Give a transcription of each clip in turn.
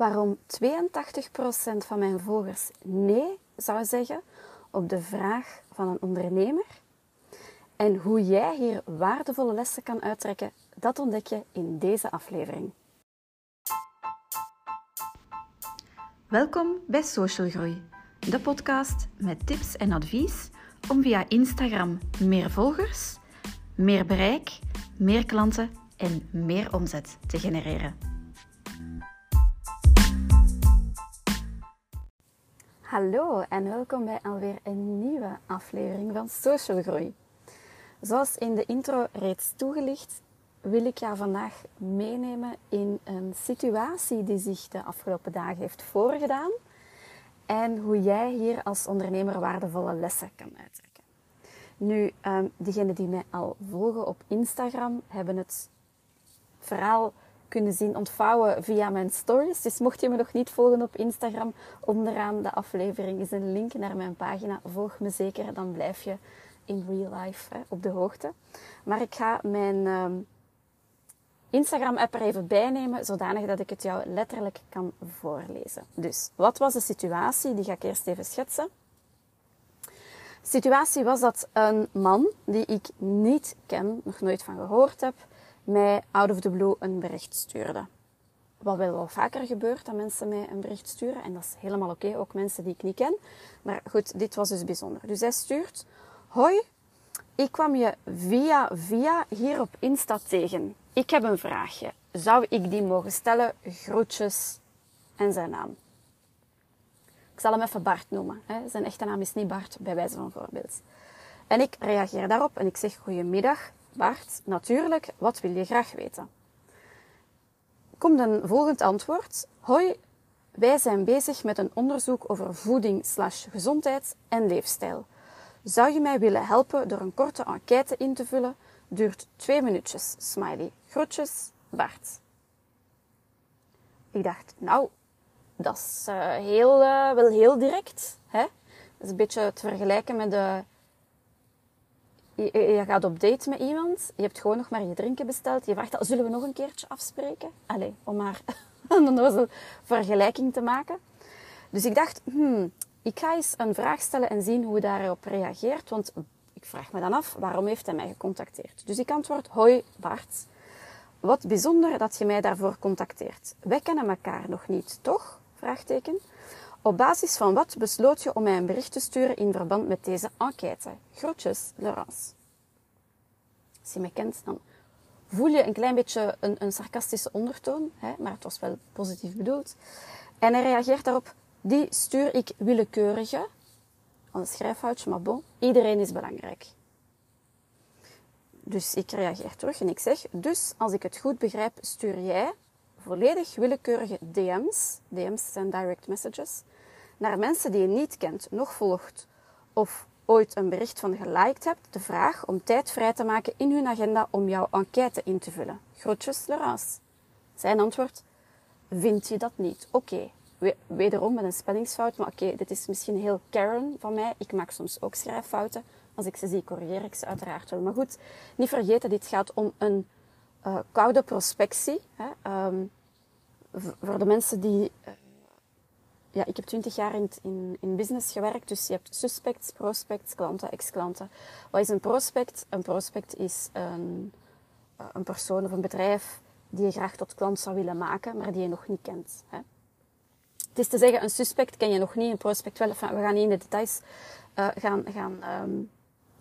waarom 82% van mijn volgers nee zou zeggen op de vraag van een ondernemer. En hoe jij hier waardevolle lessen kan uittrekken, dat ontdek je in deze aflevering. Welkom bij Social Groei, de podcast met tips en advies om via Instagram meer volgers, meer bereik, meer klanten en meer omzet te genereren. Hallo en welkom bij alweer een nieuwe aflevering van Social Groei. Zoals in de intro reeds toegelicht, wil ik jou vandaag meenemen in een situatie die zich de afgelopen dagen heeft voorgedaan en hoe jij hier als ondernemer waardevolle lessen kan uittrekken. Nu, um, diegenen die mij al volgen op Instagram hebben het verhaal kunnen zien ontvouwen via mijn stories. Dus mocht je me nog niet volgen op Instagram, onderaan de aflevering is een link naar mijn pagina. Volg me zeker, dan blijf je in real life op de hoogte. Maar ik ga mijn ehm, Instagram-app er even bij nemen, zodanig dat ik het jou letterlijk kan voorlezen. Dus, wat was de situatie? Die ga ik eerst even schetsen. De situatie was dat een man die ik niet ken, nog nooit van gehoord heb, mij out of the blue een bericht stuurde. Wat wel wel vaker gebeurt, dat mensen mij een bericht sturen. En dat is helemaal oké, ook mensen die ik niet ken. Maar goed, dit was dus bijzonder. Dus hij stuurt... Hoi, ik kwam je via via hier op Insta tegen. Ik heb een vraagje. Zou ik die mogen stellen? Groetjes en zijn naam. Ik zal hem even Bart noemen. Hè. Zijn echte naam is niet Bart, bij wijze van voorbeeld. En ik reageer daarop en ik zeg: Goedemiddag, Bart, natuurlijk, wat wil je graag weten? Komt een volgend antwoord. Hoi, wij zijn bezig met een onderzoek over voeding slash gezondheid en leefstijl. Zou je mij willen helpen door een korte enquête in te vullen? Duurt twee minuutjes. Smiley. Groetjes, Bart. Ik dacht, nou, dat is uh, heel, uh, wel heel direct. Hè? Dat is een beetje te vergelijken met de je, gaat op date met iemand, je hebt gewoon nog maar je drinken besteld, je vraagt, zullen we nog een keertje afspreken? Allee, om maar een vergelijking te maken. Dus ik dacht, hmm, ik ga eens een vraag stellen en zien hoe hij daarop reageert, want ik vraag me dan af, waarom heeft hij mij gecontacteerd? Dus ik antwoord, hoi Bart, wat bijzonder dat je mij daarvoor contacteert. Wij kennen elkaar nog niet, toch? Vraagteken. Op basis van wat besloot je om mij een bericht te sturen in verband met deze enquête? Groetjes, Laurence. Als je me kent, dan voel je een klein beetje een, een sarcastische ondertoon, hè, maar het was wel positief bedoeld. En hij reageert daarop, die stuur ik willekeurige, een schrijffoutje, maar bon, iedereen is belangrijk. Dus ik reageer terug en ik zeg, dus als ik het goed begrijp, stuur jij volledig willekeurige DM's, DM's zijn direct messages, naar mensen die je niet kent, nog volgt of ooit een bericht van geliked hebt, de vraag om tijd vrij te maken in hun agenda om jouw enquête in te vullen. Groetjes, Laurence. Zijn antwoord, vind je dat niet? Oké. Wederom met een spellingsfout, maar oké, dit is misschien heel Karen van mij. Ik maak soms ook schrijffouten. Als ik ze zie, corrigeer ik ze uiteraard wel. Maar goed, niet vergeten, dit gaat om een uh, koude prospectie. Hè. Um, voor de mensen die uh, ja, ik heb twintig jaar in, in, in business gewerkt, dus je hebt suspects, prospects, klanten, ex-klanten. Wat is een prospect? Een prospect is een, eh, een persoon of een bedrijf die je graag tot klant zou willen maken, maar die je nog niet kent. Hè? Het is te zeggen, een suspect ken je nog niet, een prospect wel. We gaan niet in de details uh, gaan, gaan um,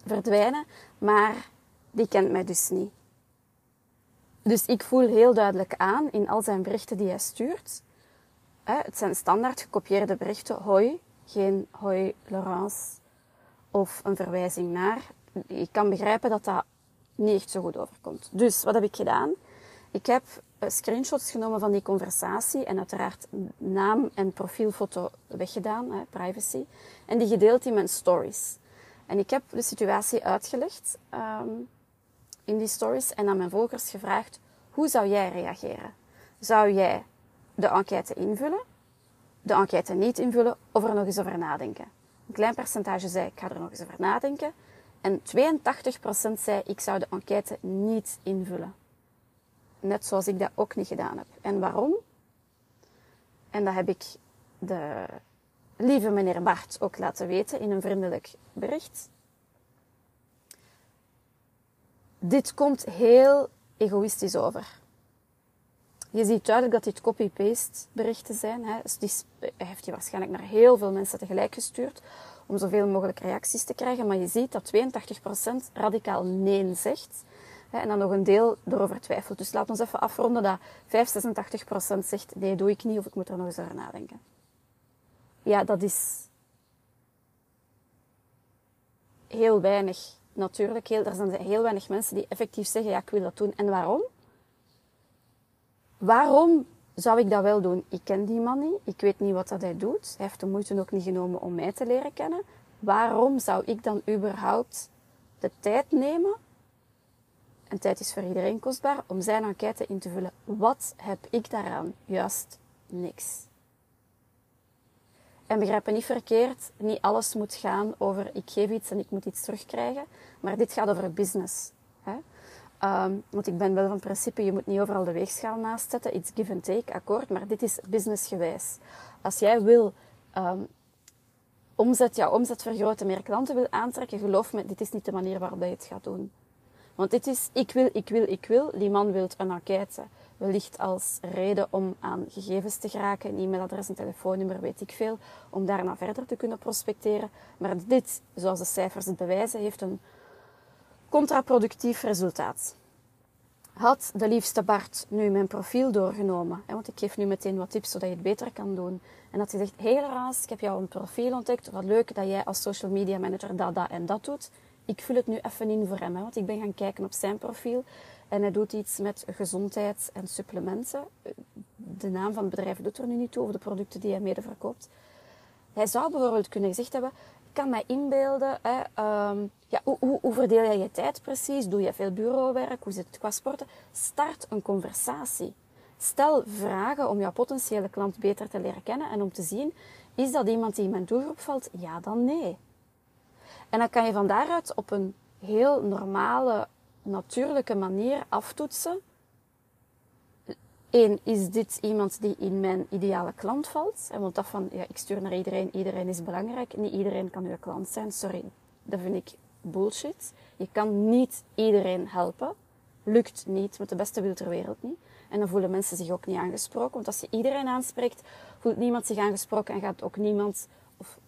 verdwijnen, maar die kent mij dus niet. Dus ik voel heel duidelijk aan in al zijn berichten die hij stuurt het zijn standaard gekopieerde berichten. Hoi, geen hoi Laurence of een verwijzing naar. Ik kan begrijpen dat dat niet echt zo goed overkomt. Dus wat heb ik gedaan? Ik heb eh, screenshots genomen van die conversatie en uiteraard naam en profielfoto weggedaan, privacy, en die gedeeld in mijn stories. En ik heb de situatie uitgelegd um, in die stories en aan mijn volgers gevraagd: hoe zou jij reageren? Zou jij de enquête invullen, de enquête niet invullen of er nog eens over nadenken. Een klein percentage zei ik ga er nog eens over nadenken. En 82% zei ik zou de enquête niet invullen. Net zoals ik dat ook niet gedaan heb. En waarom? En dat heb ik de lieve meneer Bart ook laten weten in een vriendelijk bericht. Dit komt heel egoïstisch over. Je ziet duidelijk dat dit copy-paste berichten zijn. Hè. Dus hij heeft die waarschijnlijk naar heel veel mensen tegelijk gestuurd om zoveel mogelijk reacties te krijgen. Maar je ziet dat 82% radicaal nee zegt. Hè, en dan nog een deel erover twijfelt. Dus laat ons even afronden dat 85% zegt nee, doe ik niet of ik moet er nog eens over nadenken. Ja, dat is heel weinig natuurlijk. Heel, er zijn heel weinig mensen die effectief zeggen ja, ik wil dat doen. En waarom? Waarom zou ik dat wel doen? Ik ken die man niet. Ik weet niet wat dat hij doet. Hij heeft de moeite ook niet genomen om mij te leren kennen. Waarom zou ik dan überhaupt de tijd nemen? En tijd is voor iedereen kostbaar om zijn enquête in te vullen. Wat heb ik daaraan? Juist niks. En begrijp me niet verkeerd, niet alles moet gaan over ik geef iets en ik moet iets terugkrijgen. Maar dit gaat over business. Ehm, want ik ben wel van principe, je moet niet overal de weegschaal naast zetten. It's give and take, akkoord. Maar dit is businessgewijs. Als jij wil um, omzet, ja, omzet vergroten, meer klanten wil aantrekken, geloof me, dit is niet de manier waarop je het gaat doen. Want dit is, ik wil, ik wil, ik wil. Die man wil een enquête. Wellicht als reden om aan gegevens te geraken, een e-mailadres, een telefoonnummer, weet ik veel. Om daarna verder te kunnen prospecteren. Maar dit, zoals de cijfers het bewijzen, heeft een contraproductief resultaat. Had de liefste Bart nu mijn profiel doorgenomen, want ik geef nu meteen wat tips zodat je het beter kan doen. En had hij gezegd, hey ik heb jou een profiel ontdekt, wat leuk dat jij als social media manager dat, dat en dat doet. Ik vul het nu even in voor hem, want ik ben gaan kijken op zijn profiel. En hij doet iets met gezondheid en supplementen. De naam van het bedrijf doet er nu niet toe, of de producten die hij mede verkoopt. Hij zou bijvoorbeeld kunnen gezegd hebben, kan mij inbeelden, hè, ehm, ja, hoe, hoe, verdeel jij je tijd precies? Doe je veel bureauwerk? Hoe zit het qua sporten? Start een conversatie. Stel vragen om jouw potentiële klant beter te leren kennen en om te zien, is dat iemand die in mijn doelgroep valt? Ja, dan nee. En dan kan je van daaruit op een heel normale, natuurlijke manier aftoetsen Eén, is dit iemand die in mijn ideale klant valt? Want dat van, ja, ik stuur naar iedereen, iedereen is belangrijk. Niet iedereen kan uw klant zijn. Sorry, dat vind ik bullshit. Je kan niet iedereen helpen. Lukt niet, met de beste wil ter wereld niet. En dan voelen mensen zich ook niet aangesproken. Want als je iedereen aanspreekt, voelt niemand zich aangesproken en gaat ook niemand, of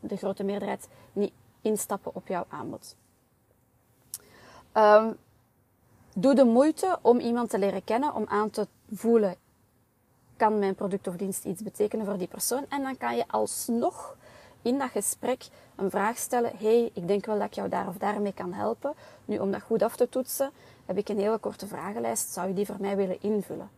de grote meerderheid, niet instappen op jouw aanbod. Um, doe de moeite om iemand te leren kennen, om aan te voelen, kan mijn product of dienst iets betekenen voor die persoon? En dan kan je alsnog in dat gesprek een vraag stellen. hey, ik denk wel dat ik jou daar of daarmee kan helpen. Nu, om dat goed af te toetsen, heb ik een hele korte vragenlijst. Zou je die voor mij willen invullen?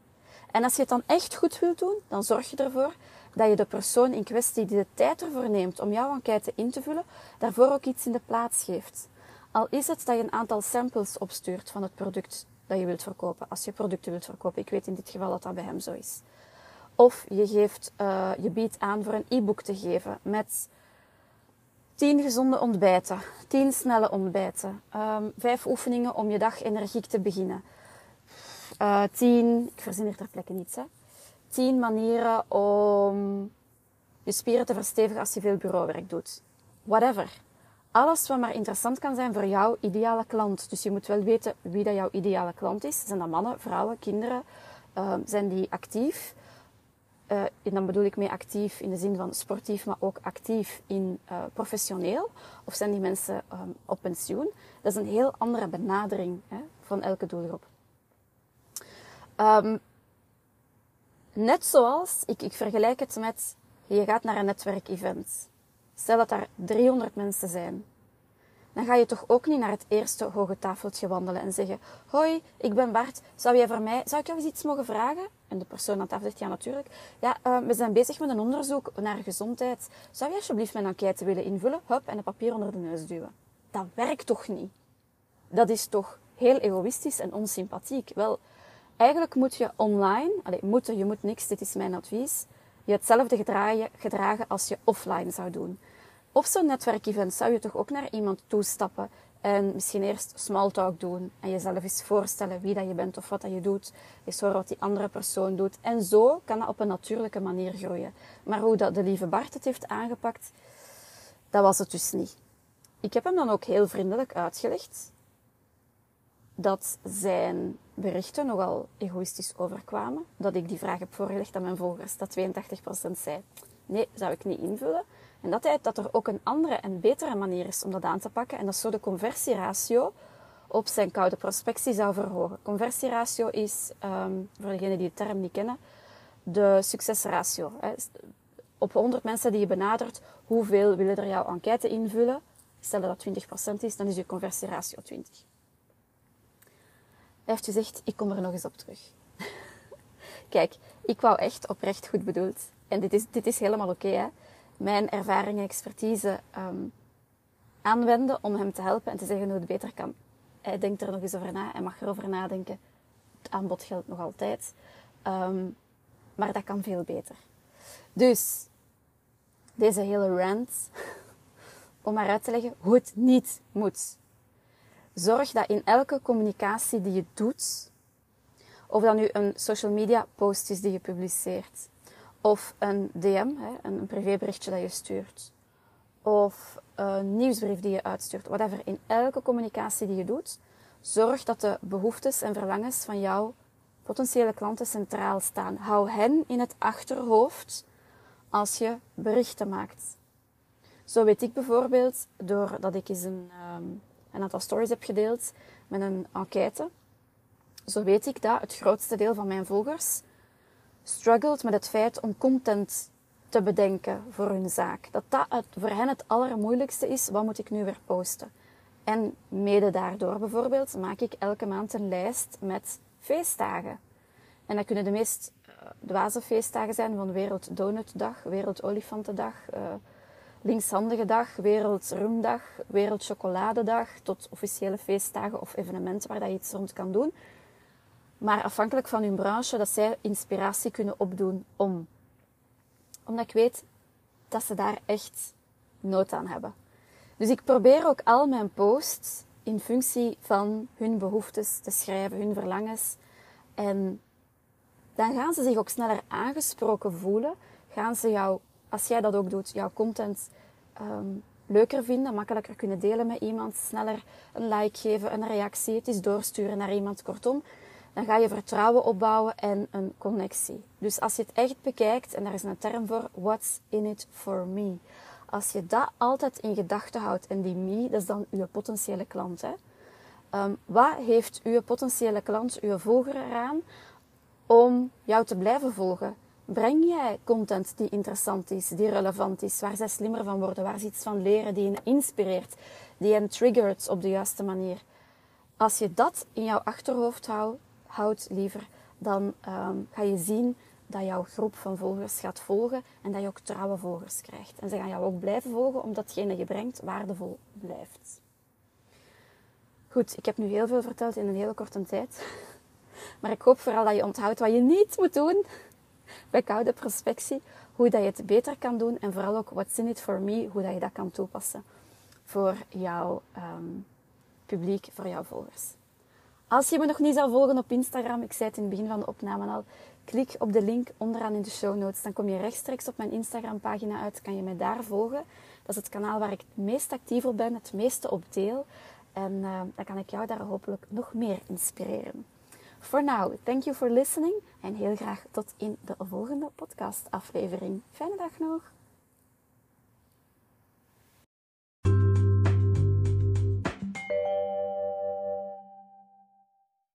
En als je het dan echt goed wilt doen, dan zorg je ervoor dat je de persoon in kwestie die de tijd ervoor neemt om jouw enquête in te vullen, daarvoor ook iets in de plaats geeft. Al is het dat je een aantal samples opstuurt van het product dat je wilt verkopen. Als je producten wilt verkopen. Ik weet in dit geval dat dat bij hem zo is. Of je, geeft, uh, je biedt aan voor een e-book te geven met 10 gezonde ontbijten, 10 snelle ontbijten, um, 5 oefeningen om je dag energiek te beginnen. Uh, eh, 10, ik verzin er ter plekke niets, hè. 10 manieren om je spieren te verstevigen als je veel bureauwerk doet. Whatever alles wat maar interessant kan zijn voor jouw ideale klant. Dus je moet wel weten wie dat jouw ideale klant is. Zijn dat mannen, vrouwen, kinderen? Uh, zijn die actief? Uh, en dan bedoel ik mee actief in de zin van sportief, maar ook actief in uh, professioneel. Of zijn die mensen um, op pensioen? Dat is een heel andere benadering hè, van elke doelgroep. Um, net zoals, ik, ik vergelijk het met, je gaat naar een netwerkevent. Stel dat daar 300 mensen zijn. Dan ga je toch ook niet naar het eerste hoge tafeltje wandelen en zeggen: Hoi, ik ben Bart. Zou jij voor mij, zou ik jou eens iets mogen vragen? En de persoon aan tafel zegt: Ja, natuurlijk. Ja, uh, we zijn bezig met een onderzoek naar gezondheid. Zou je alsjeblieft mijn enquête willen invullen? Hup, en een papier onder de neus duwen. Dat werkt toch niet? Dat is toch heel egoïstisch en onsympathiek? Wel, eigenlijk moet je online, allez, moeten, je moet niks, dit is mijn advies, je hetzelfde gedragen, gedragen als je offline zou doen. Op zo'n netwerkevent zou je toch ook naar iemand toestappen En misschien eerst small talk doen en jezelf eens voorstellen wie dat je bent of wat dat je doet. Eens horen wat die andere persoon doet. En zo kan dat op een natuurlijke manier groeien. Maar hoe dat de lieve Bart het heeft aangepakt, dat was het dus niet. Ik heb hem dan ook heel vriendelijk uitgelegd dat zijn berichten nogal egoïstisch overkwamen. Dat ik die vraag heb voorgelegd aan mijn volgers. Dat 82% zei, nee, zou ik niet invullen. En dat, hij, dat er ook een andere en betere manier is om dat aan te pakken. En dat zo de conversieratio op zijn koude prospectie zou verhogen. Conversieratio is, um, voor degenen die de term niet kennen, de succesratio. Op 100 mensen die je benadert, hoeveel willen er jouw enquête invullen? Stel dat dat 20% is, dan is je conversieratio 20. Hij heeft gezegd, ik kom er nog eens op terug. Kijk, ik wou echt oprecht goed bedoeld. En dit is, dit is helemaal oké, mijn ervaring en expertise um, aanwenden om hem te helpen en te zeggen hoe het beter kan. Hij denkt er nog eens over na, hij mag erover nadenken. Het aanbod geldt nog altijd. Um, maar dat kan veel beter. Dus, deze hele rant, om maar uit te leggen hoe het niet moet. Zorg dat in elke communicatie die je doet, of dat nu een social media post is die je publiceert, of een DM, een privéberichtje dat je stuurt. Of een nieuwsbrief die je uitstuurt. Whatever. In elke communicatie die je doet, zorg dat de behoeftes en verlangens van jouw potentiële klanten centraal staan. Hou hen in het achterhoofd als je berichten maakt. Zo weet ik bijvoorbeeld, doordat ik eens een, ehm, een aantal stories heb gedeeld met een enquête, zo weet ik dat het grootste deel van mijn volgers struggelt met het feit om content te bedenken voor hun zaak. Dat dat voor hen het allermoeilijkste is. Wat moet ik nu weer posten? En mede daardoor bijvoorbeeld maak ik elke maand een lijst met feestdagen. En dat kunnen de meest uh, dwaze feestdagen zijn van Wereld Donutdag, Wereld Olifantendag, uh, Linkshandige Dag, Wereld Rumdag, Wereld Chocoladedag, tot officiële feestdagen of evenementen waar dat je iets rond kan doen. Maar afhankelijk van hun branche, dat zij inspiratie kunnen opdoen om. Omdat ik weet dat ze daar echt nood aan hebben. Dus ik probeer ook al mijn posts in functie van hun behoeftes te schrijven, hun verlangens. En dan gaan ze zich ook sneller aangesproken voelen. Gaan ze jou, als jij dat ook doet, jouw content um, leuker vinden, makkelijker kunnen delen met iemand, sneller een like geven, een reactie, het is doorsturen naar iemand. Kortom, dan ga je vertrouwen opbouwen en een connectie. Dus als je het echt bekijkt, en daar is een term voor, what's in it for me? Als je dat altijd in gedachten houdt, en die me, dat is dan uw potentiële klant. Hè? Um, wat heeft uw potentiële klant, uw volger eraan om jou te blijven volgen? Breng jij content die interessant is, die relevant is, waar zij slimmer van worden, waar ze iets van leren, die hen inspireert, die hen triggert op de juiste manier? Als je dat in jouw achterhoofd houdt, houdt liever, dan ehm, ga je zien dat jouw groep van volgers gaat volgen en dat je ook trouwe volgers krijgt. En ze gaan jou ook blijven volgen omdat hetgene je brengt waardevol blijft. Goed, ik heb nu heel veel verteld in een hele korte tijd. Maar ik hoop vooral dat je onthoudt wat je niet moet doen bij koude prospectie. Hoe dat je het beter kan doen en vooral ook what's in it for me, hoe dat je dat kan toepassen voor jouw um, publiek, voor jouw volgers. Als je me nog niet zou volgen op Instagram, ik zei het in het begin van de opname al, klik op de link onderaan in de show notes. Dan kom je rechtstreeks op mijn Instagram pagina uit, kan je mij daar volgen. Dat is het kanaal waar ik het meest actief op ben, het meeste op deel. En uh, dan kan ik jou daar hopelijk nog meer inspireren. For now, thank you for listening en heel graag tot in de volgende podcast aflevering. Fijne dag nog!